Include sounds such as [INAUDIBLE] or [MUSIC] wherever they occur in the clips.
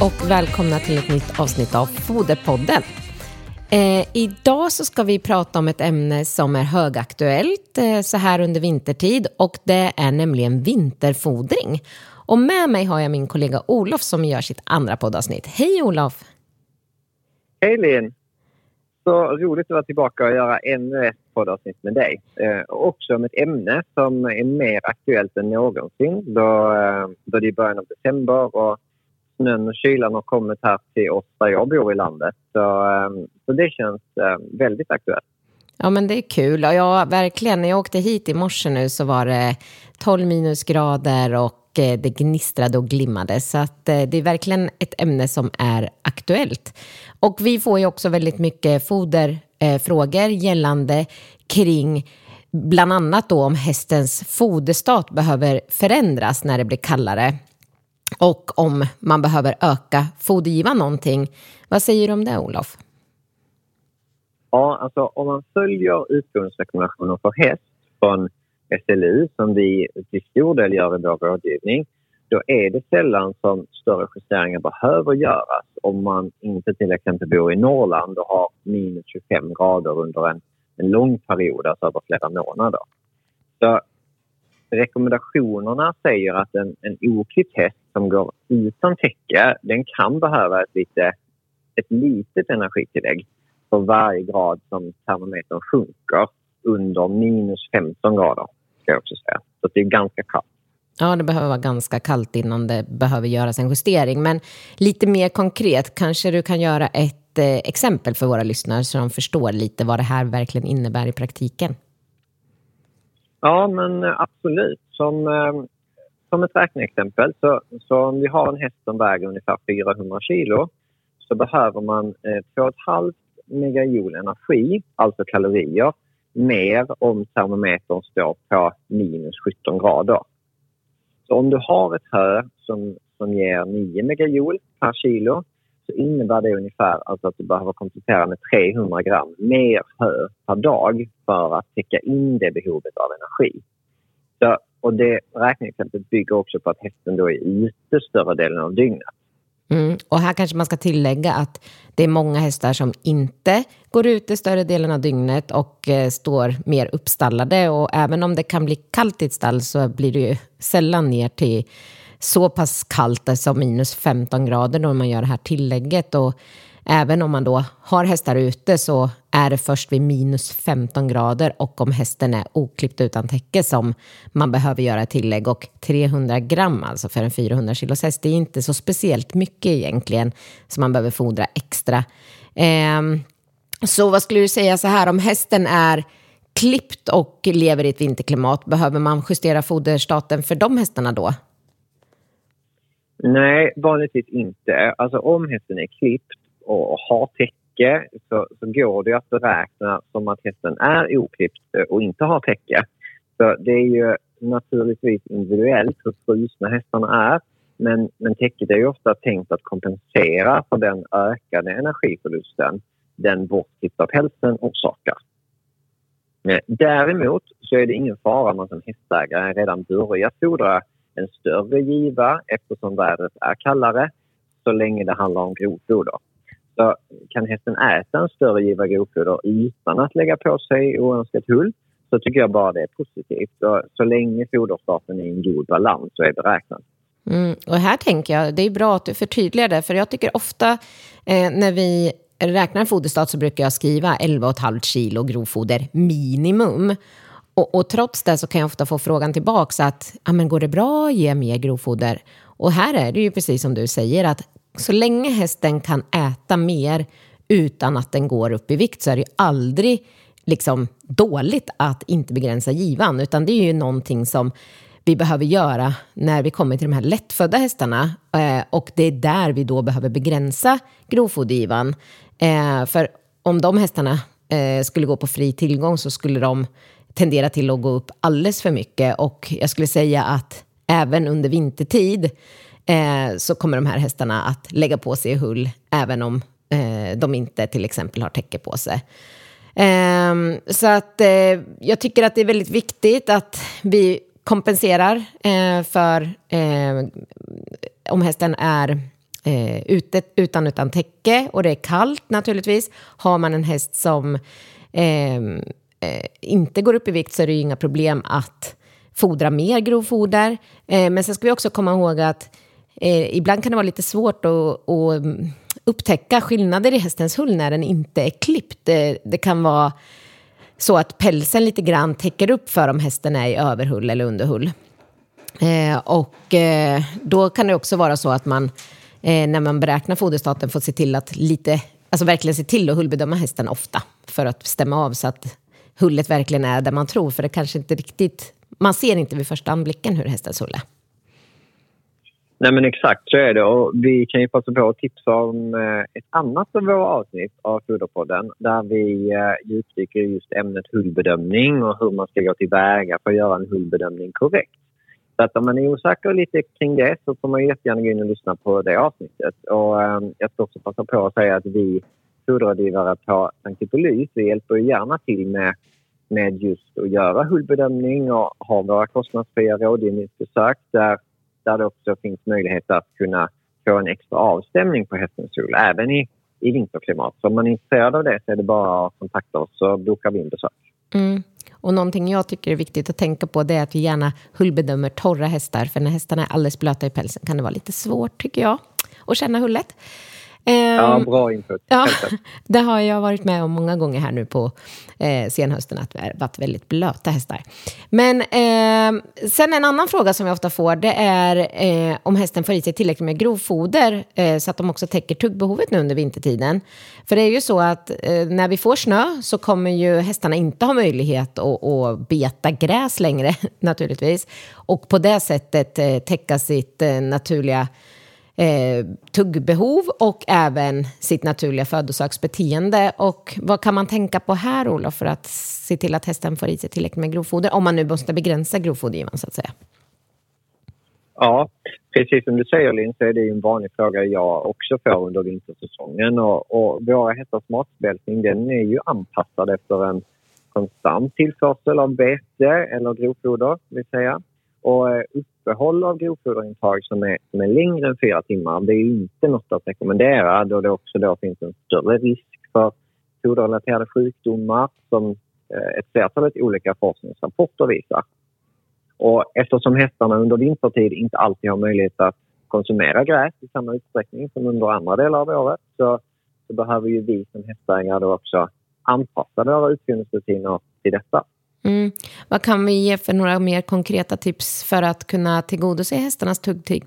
och välkomna till ett nytt avsnitt av Foderpodden. Eh, idag så ska vi prata om ett ämne som är högaktuellt eh, så här under vintertid och det är nämligen vinterfodring. Och med mig har jag min kollega Olof som gör sitt andra poddavsnitt. Hej Olof! Hej Linn! Så roligt att vara tillbaka och göra ännu ett poddavsnitt med dig. Eh, också om ett ämne som är mer aktuellt än någonsin då, eh, då det är början av december och snön och kylan har kommit här till oss där jag bor i landet. Så, ehm, så det känns ehm, väldigt aktuellt. Ja men det är kul och ja verkligen när jag åkte hit i morse nu så var det 12 minusgrader och eh, det gnistrade och glimmade så att eh, det är verkligen ett ämne som är aktuellt. Och vi får ju också väldigt mycket foderfrågor eh, gällande kring bland annat då om hästens foderstat behöver förändras när det blir kallare och om man behöver öka fodergivan någonting. Vad säger du om det Olof? Ja, alltså om man följer utgångsrekommendationer för häst från SLU som vi till stor del gör i vår rådgivning då är det sällan som större justeringar behöver göras om man inte till exempel bor i Norrland och har minus 25 grader under en, en lång period, alltså över flera månader. Så rekommendationerna säger att en, en oklippt häst som går utan täcke den kan behöva ett, lite, ett litet energitillägg för varje grad som termometern sjunker under minus 15 grader. Ska jag också säga. Så det är ganska kallt. Ja, det behöver vara ganska kallt innan det behöver göras en justering. Men lite mer konkret, kanske du kan göra ett eh, exempel för våra lyssnare så de förstår lite vad det här verkligen innebär i praktiken. Ja, men eh, absolut. Som, eh, som ett räkneexempel, så, så om vi har en häst som väger ungefär 400 kilo så behöver man eh, 2,5 megajoule energi, alltså kalorier, mer om termometern står på minus 17 grader. Så om du har ett hö som, som ger 9 megajoule per kilo så innebär det ungefär alltså att du behöver komplettera med 300 gram mer hö per dag för att täcka in det behovet av energi. Så, och det räkneexemplet bygger också på att hästen då är ute större delen av dygnet. Mm. Och här kanske man ska tillägga att det är många hästar som inte går ute större delen av dygnet och eh, står mer uppstallade. Och även om det kan bli kallt i ett stall så blir det ju sällan ner till så pass kallt som minus 15 grader då man gör det här tillägget. Och även om man då har hästar ute så är det först vid minus 15 grader och om hästen är oklippt utan täcke som man behöver göra tillägg. Och 300 gram alltså för en 400 kilos häst, det är inte så speciellt mycket egentligen som man behöver fodra extra. Eh, så vad skulle du säga så här, om hästen är klippt och lever i ett vinterklimat, behöver man justera foderstaten för de hästarna då? Nej, vanligtvis inte. Alltså om hästen är klippt och har täcke så, så går det att beräkna som att hästen är oklippt eh, och inte har täcke. Så det är ju naturligtvis individuellt hur frusna hästarna är. Men, men täcket är ju ofta tänkt att kompensera för den ökade energiförlusten den bortklippta pälsen orsakar. Eh, däremot så är det ingen fara om man som hästägare redan börjat fodra en större giva eftersom vädret är kallare så länge det handlar om grovfoder. Så kan hästen äta en större giva grovfoder utan att lägga på sig oönskat hull så tycker jag bara det är positivt. Så, så länge foderstaten är i en god balans så är beräknat. Mm, och här tänker jag, det är bra att du förtydligar det, för jag tycker ofta eh, när vi räknar en foderstat så brukar jag skriva 11,5 kilo grovfoder minimum. Och, och, trots det så kan jag ofta få frågan tillbaka att ah, men går det bra att ge mer grovfoder? Och här är det ju precis som du säger att så länge hästen kan äta mer utan att den går upp i vikt så är det ju aldrig liksom dåligt att inte begränsa givan, utan det är ju någonting som vi behöver göra när vi kommer till de här lättfödda hästarna. Eh, och det är där vi då behöver begränsa grovfodergivan. Eh, för om de hästarna eh, skulle gå på fri tillgång så skulle de tenderar till att gå upp alldeles för mycket. Och jag skulle säga att även under vintertid eh, så kommer de här hästarna att lägga på sig hull även om eh, de inte till exempel har täcke på sig. Eh, så att eh, jag tycker att det är väldigt viktigt att vi kompenserar eh, för eh, om hästen är eh, ute utan utan täcke och det är kallt naturligtvis. Har man en häst som eh, eh, inte går upp i vikt så är det ju inga problem att fodra mer grovfoder. Eh, men sen ska vi också komma ihåg att eh, ibland kan det vara lite svårt att, att mm, upptäcka skillnader i hästens hull när den inte är klippt. Det, det kan vara så att pälsen lite grann täcker upp för om hästen är i överhull eller underhull. Eh, och eh, då kan det också vara så att man eh, när man beräknar foderstaten får se till att lite, alltså verkligen se till att hullbedöma hästen ofta för att stämma av så att hullet verkligen är där man tror. För det kanske inte riktigt, man ser inte vid första anblicken hur hästens hull är. Nej men exakt så är det och vi kan ju passa på att tipsa om eh, ett annat av våra avsnitt av Foderpodden där vi eh, djupdyker i just ämnet hullbedömning och hur man ska gå tillväga för att göra en hullbedömning korrekt. Så att om man är osäker lite kring det så får man jättegärna gå in och lyssna på det avsnittet. Och eh, jag ska också passa på att säga att vi foderrådgivare på Sankt Hippolyt vi hjälper gärna till med, med just att göra hullbedömning och ha våra kostnadsfria rådgivningsbesök där där det också finns möjlighet att kunna få en extra avstämning på hästens hull, även i, i vinterklimat. Så om man är intresserad av det så är det bara att kontakta oss så bokar vi in besök. Mm. Och någonting jag tycker är viktigt att tänka på det är att vi gärna hullbedömer torra hästar, för när hästarna är alldeles blöta i pälsen kan det vara lite svårt, tycker jag, att känna hullet. Ja, Ehm, bra input. Ja, [LAUGHS] det har jag varit med om många gånger här nu på eh, senhösten, att det har varit väldigt blöta hästar. Men eh, sen en annan fråga som jag ofta får, det är eh, om hästen får i sig tillräckligt med grovfoder eh, så att de också täcker tuggbehovet nu under vintertiden. För det är ju så att eh, när vi får snö så kommer ju hästarna inte ha möjlighet att, att beta gräs längre, [LAUGHS] naturligtvis. Och på det sättet eh, täcka sitt eh, naturliga eh, tuggbehov och även sitt naturliga födosöksbeteende. Och vad kan man tänka på här, Olof, för att se till att hästen får i sig tillräckligt med grovfoder? Om man nu måste begränsa grovfodergivaren, så att säga. Ja, precis som du säger Linn så är det ju en vanlig fråga jag också får under vintersäsongen. Och, och våra hästars matbältning den är ju anpassad efter en konstant tillförsel av bete eller grovfoder, vill säga. Och eh, uppehåll av grovfoderintag som är, som är längre än fyra timmar det är inte något att rekommendera då det också då finns en större risk för foderrelaterade sjukdomar som eh, ett flertalet olika forskningsrapporter visar. Och eftersom hästarna under vintertid inte alltid har möjlighet att konsumera gräs i samma utsträckning som under andra delar av året så, så behöver ju vi som hästägare då också anpassa våra utfyllnadsrutiner till detta. Mm. Vad kan vi ge för några mer konkreta tips för att kunna tillgodose hästarnas tuggtid,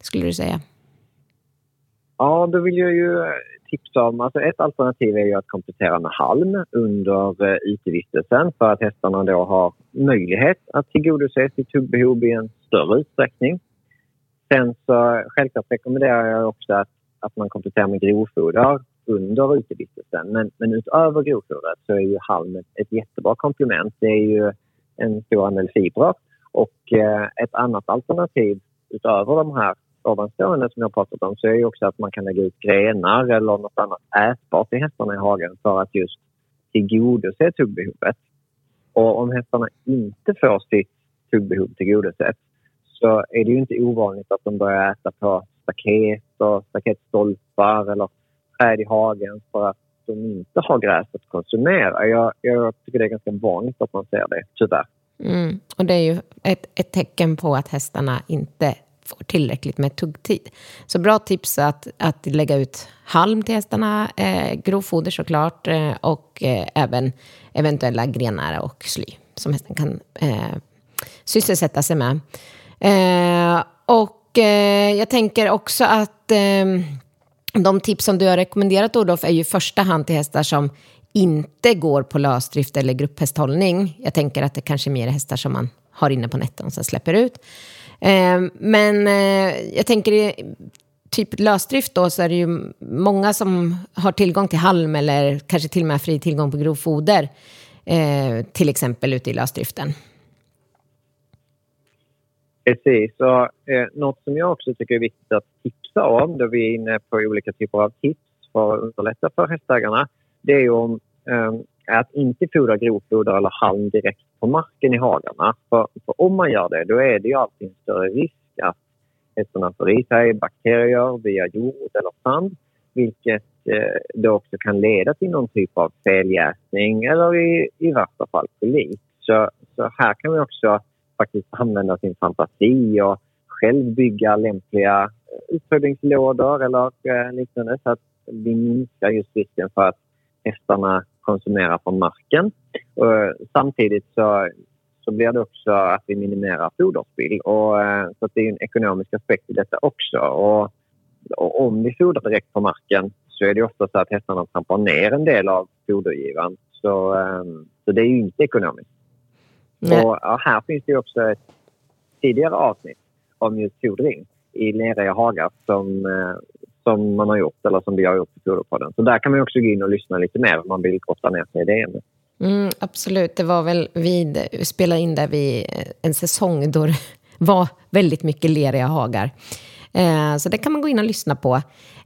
skulle du säga? Ja, då vill jag ju tipsa om... Alltså ett alternativ är ju att komplettera med halm under eh, utevistelsen för att hästarna då har möjlighet att tillgodose sitt tuggbehov i en större utsträckning. Sen så självklart rekommenderar jag också att, att man kompletterar med grovfoder under utevistelsen. Men, men utöver grovfodret så är ju halm ett, jättebra komplement. Det är ju en stor andel fibrer och eh, ett annat alternativ utöver de här ovanstående som jag pratat om så är ju också att man kan lägga ut grenar eller något annat ätbart i hästarna i hagen för att just tillgodose tuggbehovet. Och om hästarna inte får sitt tuggbehov tillgodosett så är det ju inte ovanligt att de börjar äta på staket och staketstolpar eller träd i hagen för att de inte har gräs att konsumera. Jag, jag tycker det är ganska vanligt att man ser det, tyvärr. Mm. Och det är ju ett, ett tecken på att hästarna inte får tillräckligt med tuggtid. Så bra tips att, att lägga ut halm till hästarna, eh, grovfoder såklart eh, och eh, även eventuella grenar och sly som hästen kan eh, sysselsätta sig med. Eh, och eh, jag tänker också att eh, de tips som du har rekommenderat Olof är ju i första hand till hästar som inte går på lösdrift eller grupphästhållning. Jag tänker att det kanske är mer hästar som man har inne på nätterna och sen släpper ut. Eh, men eh, jag tänker i typ lösdrift då så är det ju många som har tillgång till halm eller kanske till och med fri tillgång på grovfoder. eh, till exempel ute i lösdriften. Precis. Och, eh, något som jag också tycker är viktigt att tipsa om då vi är inne på olika typer av tips för att underlätta för hästägarna det är ju om eh, att inte fodra grovfoder eller halm direkt på marken i hagarna. För, för, om man gör det då är det ju alltid en större risk att hästarna får i sig bakterier via jord eller sand vilket eh, då också kan leda till någon typ av feljäsning eller i, i värsta fall kolik. Så, så här kan vi också faktiskt använda sin fantasi och själv bygga lämpliga utfodringslådor eller eh, liknande så att vi minskar just risken för att hästarna konsumerar från marken. Och samtidigt så, så blir det också att vi minimerar foderspill. Och, eh, så det är en ekonomisk aspekt i detta också. Och, och om vi fodrar direkt på marken så är det ofta så att hästarna trampar ner en del av fodergivan. Så, så det är ju inte ekonomiskt. Nej. Och här finns det också ett tidigare avsnitt om just fodring i leriga hagar som, eh, som man har gjort eller som vi har gjort på Foderpodden. Så där kan man också gå in och lyssna lite mer om man vill grotta ner sig i det ämnet. Mm, absolut, det var väl vi spelade in där vid eh, en säsong då det [LAUGHS] var väldigt mycket leriga hagar. Eh, så det kan man gå in och lyssna på.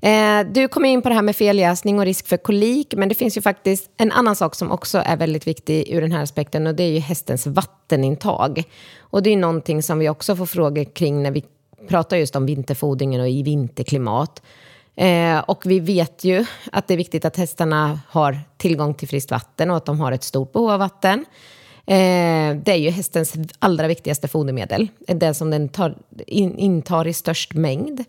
Eh, du kom in på det här med feljäsning och risk för kolik, men det finns ju faktiskt en annan sak som också är väldigt viktig ur den här aspekten och det är ju hästens vattenintag. Och det är någonting som vi också får frågor kring när vi pratar just om vinterfodringen och i vinterklimat. Eh, och vi vet ju att det är viktigt att hästarna har tillgång till friskt vatten och att de har ett stort behov av vatten. Eh, det är ju hästens allra viktigaste fodermedel, det som den tar, in, intar i störst mängd.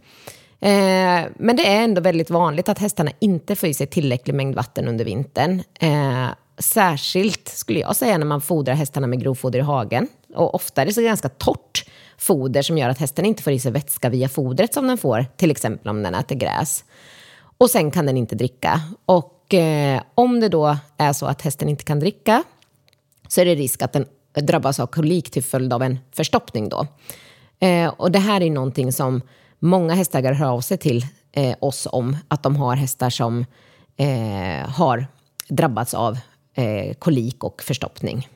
Eh, men det är ändå väldigt vanligt att hästarna inte får i sig tillräcklig mängd vatten under vintern. Eh, särskilt, skulle jag säga, när man fodrar hästarna med grovfoder i hagen. Och ofta är det så ganska torrt foder som gör att hästen inte får i sig vätska via fodret som den får, till exempel om den äter gräs. Och sen kan den inte dricka. Och eh, om det då är så att hästen inte kan dricka så är det risk att den drabbas av kolik till följd av en förstoppning. Då. Eh, och det här är någonting som många hästägare hör av sig till eh, oss om, att de har hästar som eh, har drabbats av eh, kolik och förstoppning.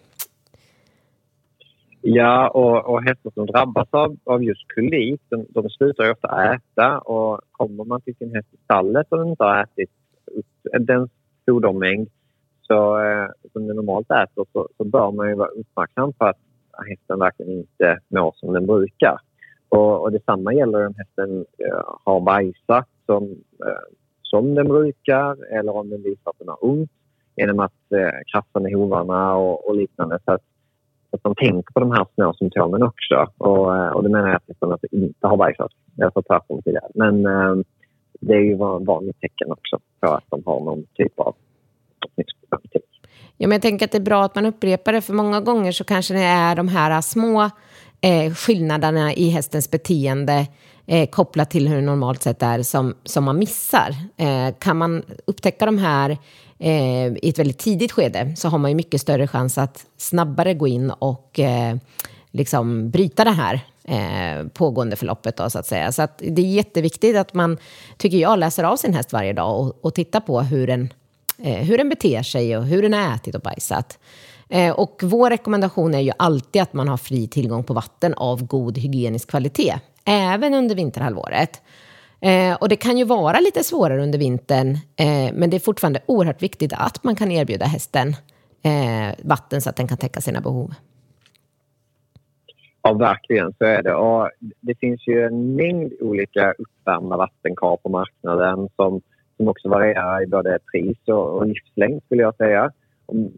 Ja, och, och hästar som drabbas av, av just kolik, de, de slutar ju ofta äta och kommer man till sin häst i stallet och den inte har ätit upp den fodermängd så, eh, som den normalt äter så, så bör man ju vara uppmärksam på att hästen verkligen inte mår som den brukar. Och, och detsamma gäller om hästen eh, har bajsat som, eh, som den brukar eller om den visar att den har ont genom att eh, krafsa med hovarna och, och liknande. Så att, att de tänker på de här små symptomen också. Och, eh, och det menar jag liksom att hästen inte har bajsat. Jag sa tvärtom tidigare. Men eh, det är ju ett vanligt tecken också på att de har någon typ av Ja, men jag tänker att det är bra att man upprepar det, för många gånger så kanske det är de här små eh, skillnaderna i hästens beteende eh, kopplat till hur det normalt sett är som, som man missar. Eh, kan man upptäcka de här eh, i ett väldigt tidigt skede så har man ju mycket större chans att snabbare gå in och eh, liksom bryta det här eh, pågående förloppet. Då, så att säga. Så att det är jätteviktigt att man, tycker jag, läser av sin häst varje dag och, och tittar på hur den eh, hur den beter sig och hur den har ätit och bajsat. Eh, och vår rekommendation är ju alltid att man har fri tillgång på vatten av god hygienisk kvalitet, även under vinterhalvåret. Eh, och det kan ju vara lite svårare under vintern, eh, men det är fortfarande oerhört viktigt att man kan erbjuda hästen eh, vatten så att den kan täcka sina behov. Ja, verkligen så är det. Och det finns ju en mängd olika uppvärmda vattenkar på marknaden som som också varierar i både pris och, och livslängd skulle jag säga.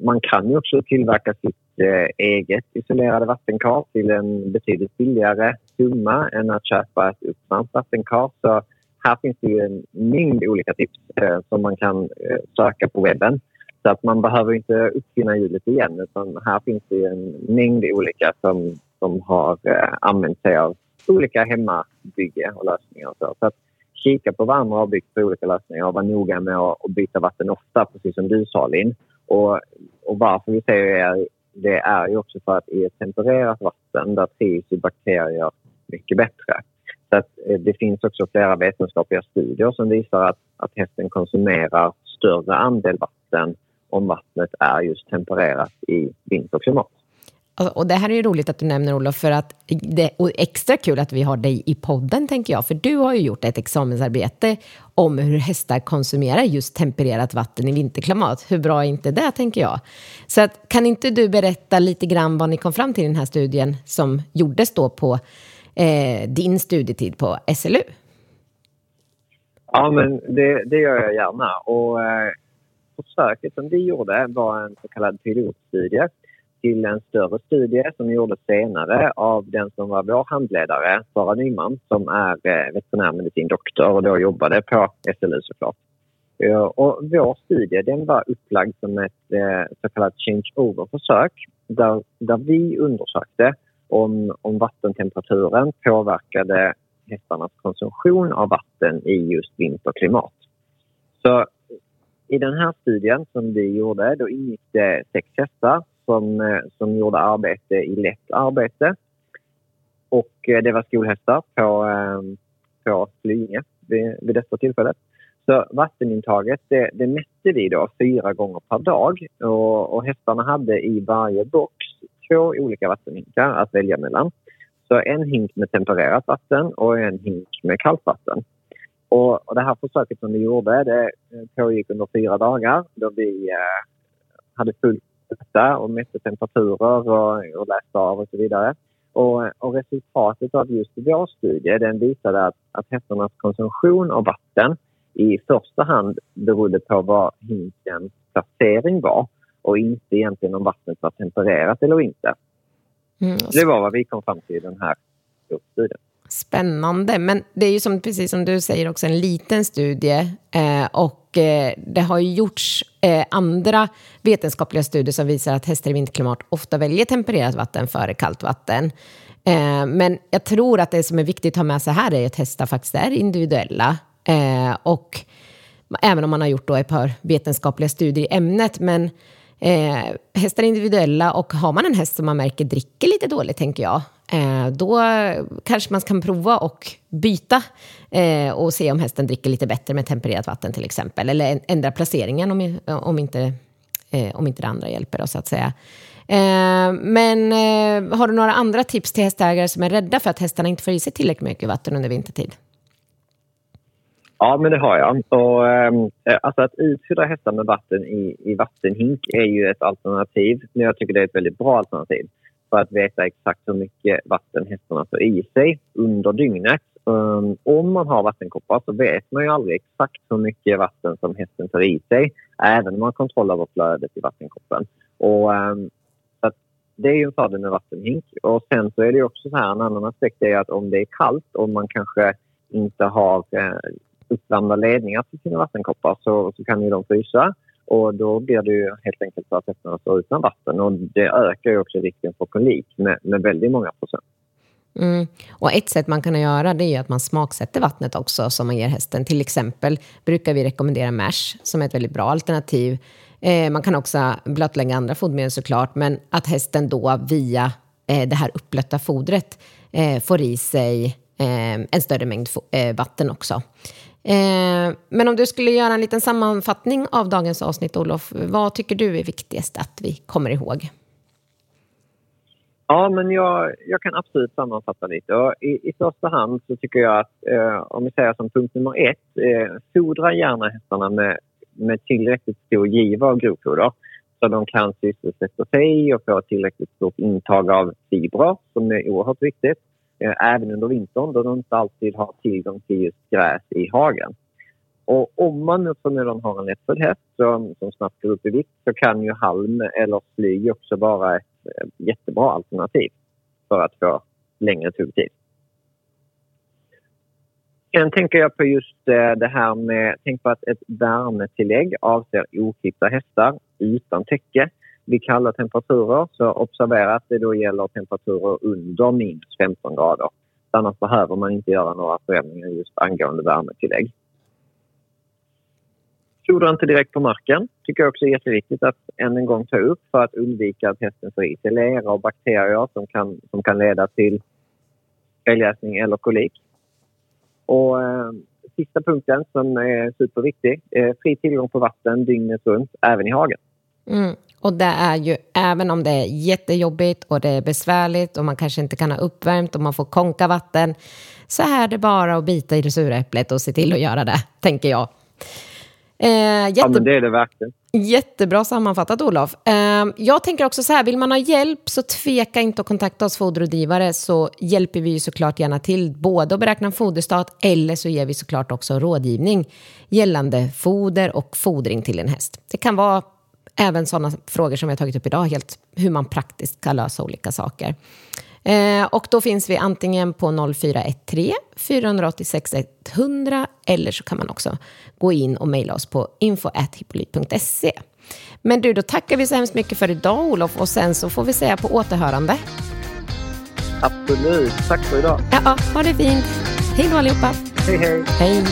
Man kan ju också tillverka sitt eh, eget isolerade vattenkar till en betydligt billigare summa än att köpa ett uppvärmt vattenkar. Så här finns det ju en mängd olika tips eh, som man kan eh, söka på webben. Så att man behöver inte uppfinna hjulet igen utan här finns det en mängd olika som, som har använt sig av olika hemmabygge och lösningar. Så, så att kika på vad andra har byggt för olika lösningar och vara noga med att byta vatten ofta, precis som du sa Linn. Och, och varför vi säger det, det är ju också för att i ett tempererat vatten där trivs ju bakterier mycket bättre. Så att, eh, det finns också flera vetenskapliga studier som visar att, att hästen konsumerar större andel vatten om vattnet är just tempererat i vinterklimat. Alltså, och det här är ju roligt att du nämner Olof, för att det och extra kul att vi har dig i podden, tänker jag. För du har ju gjort ett examensarbete om hur hästar konsumerar just tempererat vatten i vinterklimat. Hur bra är inte det, tänker jag? Så att, kan inte du berätta lite grann vad ni kom fram till i den här studien som gjordes då på eh, din studietid på SLU? Ja, men det, det gör jag gärna. Och, eh, försöket som vi gjorde var en så kallad pilotstudie till en större studie som gjordes senare av den som var vår handledare, Sara Nyman, som är eh, veterinärmedicindoktor och då jobbade på SLU såklart. Och vår studie den var upplagd som ett eh, så kallat change-over-försök där, där vi undersökte om, om vattentemperaturen påverkade hästarnas konsumtion av vatten i just vinterklimat. Så i den här studien som vi gjorde då ingick det sex hästar som, eh, som gjorde arbete i lätt arbete. Och eh, det var skolhästar på, ehm, på Flyinge vid, vid detta tillfället. Så vattenintaget det, det mätte vi då fyra gånger per dag och, och hästarna hade i varje box två olika vattenhinkar att välja mellan. Så en hink med tempererat vatten och en hink med kallt vatten. Och, och det här försöket som vi gjorde det eh, pågick under fyra dagar då vi eh, hade fullt detta och mätte temperaturer och, och läste av och så vidare. Och, och resultatet av just vår studie den visade att, att hästarnas konsumtion av vatten i första hand berodde på vad hinkens placering var och inte egentligen om vattnet var tempererat eller inte. Mm, Det var vad vi kom fram till i den här studien. Spännande, men det är ju som, precis som du säger också en liten studie eh, och eh, det har ju gjorts eh, andra vetenskapliga studier som visar att hästar i vinterklimat ofta väljer tempererat vatten före kallt vatten. Eh, men jag tror att det som är viktigt att ha med sig här är att hästar faktiskt är individuella eh, och även om man har gjort då ett par vetenskapliga studier i ämnet, men Eh, hästar är individuella och har man en häst som man märker dricker lite dåligt, tänker jag, Eh, då kanske man kan prova och byta eh, och se om hästen dricker lite bättre med tempererat vatten till exempel. Eller ändra placeringen om, om, inte, eh, om inte det andra hjälper, då, så att säga. Eh, men eh, har du några andra tips till hästägare som är rädda för att hästarna inte får i sig tillräckligt mycket vatten under vintertid? Ja, men det har jag. Och, ehm, eh, alltså att utfylla hästar med vatten i, i vattenhink är ju ett alternativ. Men jag tycker det är ett väldigt bra alternativ för att veta exakt hur mycket vatten hästarna får i sig under dygnet. Um, om man har vattenkoppar så vet man ju aldrig exakt hur mycket vatten som hästen tar i sig även om man har kontroll över flödet i vattenkoppen. Och, um, så att det är ju en fördel med vattenhink. Och sen så är det också så här, en annan aspekt är att om det är kallt och man kanske inte har eh, uppvärmda ledningar till sina vattenkoppar så, så kan ju de frysa. Och då blir det ju helt enkelt så att hästarna står utan vatten. Och det ökar ju också risken för kolik med, med väldigt många procent. Mm. Och ett sätt man kan göra det är ju att man smaksätter vattnet också som man ger hästen. Till exempel brukar vi rekommendera mash som är ett väldigt bra alternativ. Eh, man kan också blötlägga andra fodermedel såklart, men att hästen då via eh, det här uppblötta fodret eh, får i sig eh, en större mängd eh, vatten också. Eh, men om du skulle göra en liten sammanfattning av dagens avsnitt, Olof, vad tycker du är viktigast att vi kommer ihåg? Ja, men jag, jag kan absolut sammanfatta lite. Och i, I första hand så tycker jag att, eh, om vi säger som punkt nummer ett, eh, fodra gärna hästarna med, med tillräckligt stor giva av grovfoder så de kan sysselsätta sig och få tillräckligt stort intag av fibrer som är oerhört viktigt. Eh, även under vintern då de inte alltid har tillgång till just gräs i hagen. Och om man nu som redan har en lättfödd häst som, som snabbt går upp i vikt så kan ju halm eller sly också vara ett eh, jättebra alternativ för att få längre tuggtid. Sen tänker jag på just eh, det här med, tänk på att ett värmetillägg avser oklippta hästar utan täcke vid kalla temperaturer. Så observera att det då gäller temperaturer under minus 15 grader. Annars behöver man inte göra några förändringar just angående värmetillägg. Fodra inte direkt på marken. tycker jag också är jätteviktigt att än en gång ta upp för att undvika att hästen får i sig lera och bakterier som kan, som kan leda till feljäsning eller kolik. Och eh, sista punkten som är superviktig. Eh, fri tillgång på vatten dygnet runt, även i hagen. Mm. Och det är ju, även om det är jättejobbigt och det är besvärligt och man kanske inte kan ha uppvärmt och man får konka vatten, så är det bara att bita i det sura äpplet och se till att göra det, tänker jag. Eh, jätte... Ja, men det är det verkligen. Jättebra sammanfattat, Olof. Eh, jag tänker också så här, vill man ha hjälp så tveka inte att kontakta oss foderrådgivare så hjälper vi ju såklart gärna till både att beräkna foderstat eller så ger vi såklart också rådgivning gällande foder och fodring till en häst. Det kan vara även sådana frågor som vi har tagit upp idag, helt hur man praktiskt kan lösa olika saker. Eh, och då finns vi antingen på 0413 486 100 eller så kan man också gå in och mejla oss på info.hippolyt.se. Men du, då tackar vi så hemskt mycket för idag Olof och sen så får vi säga på återhörande. Absolut. Tack för idag. Ja, ha det fint. Hej då allihopa. Hej, hej. Hej.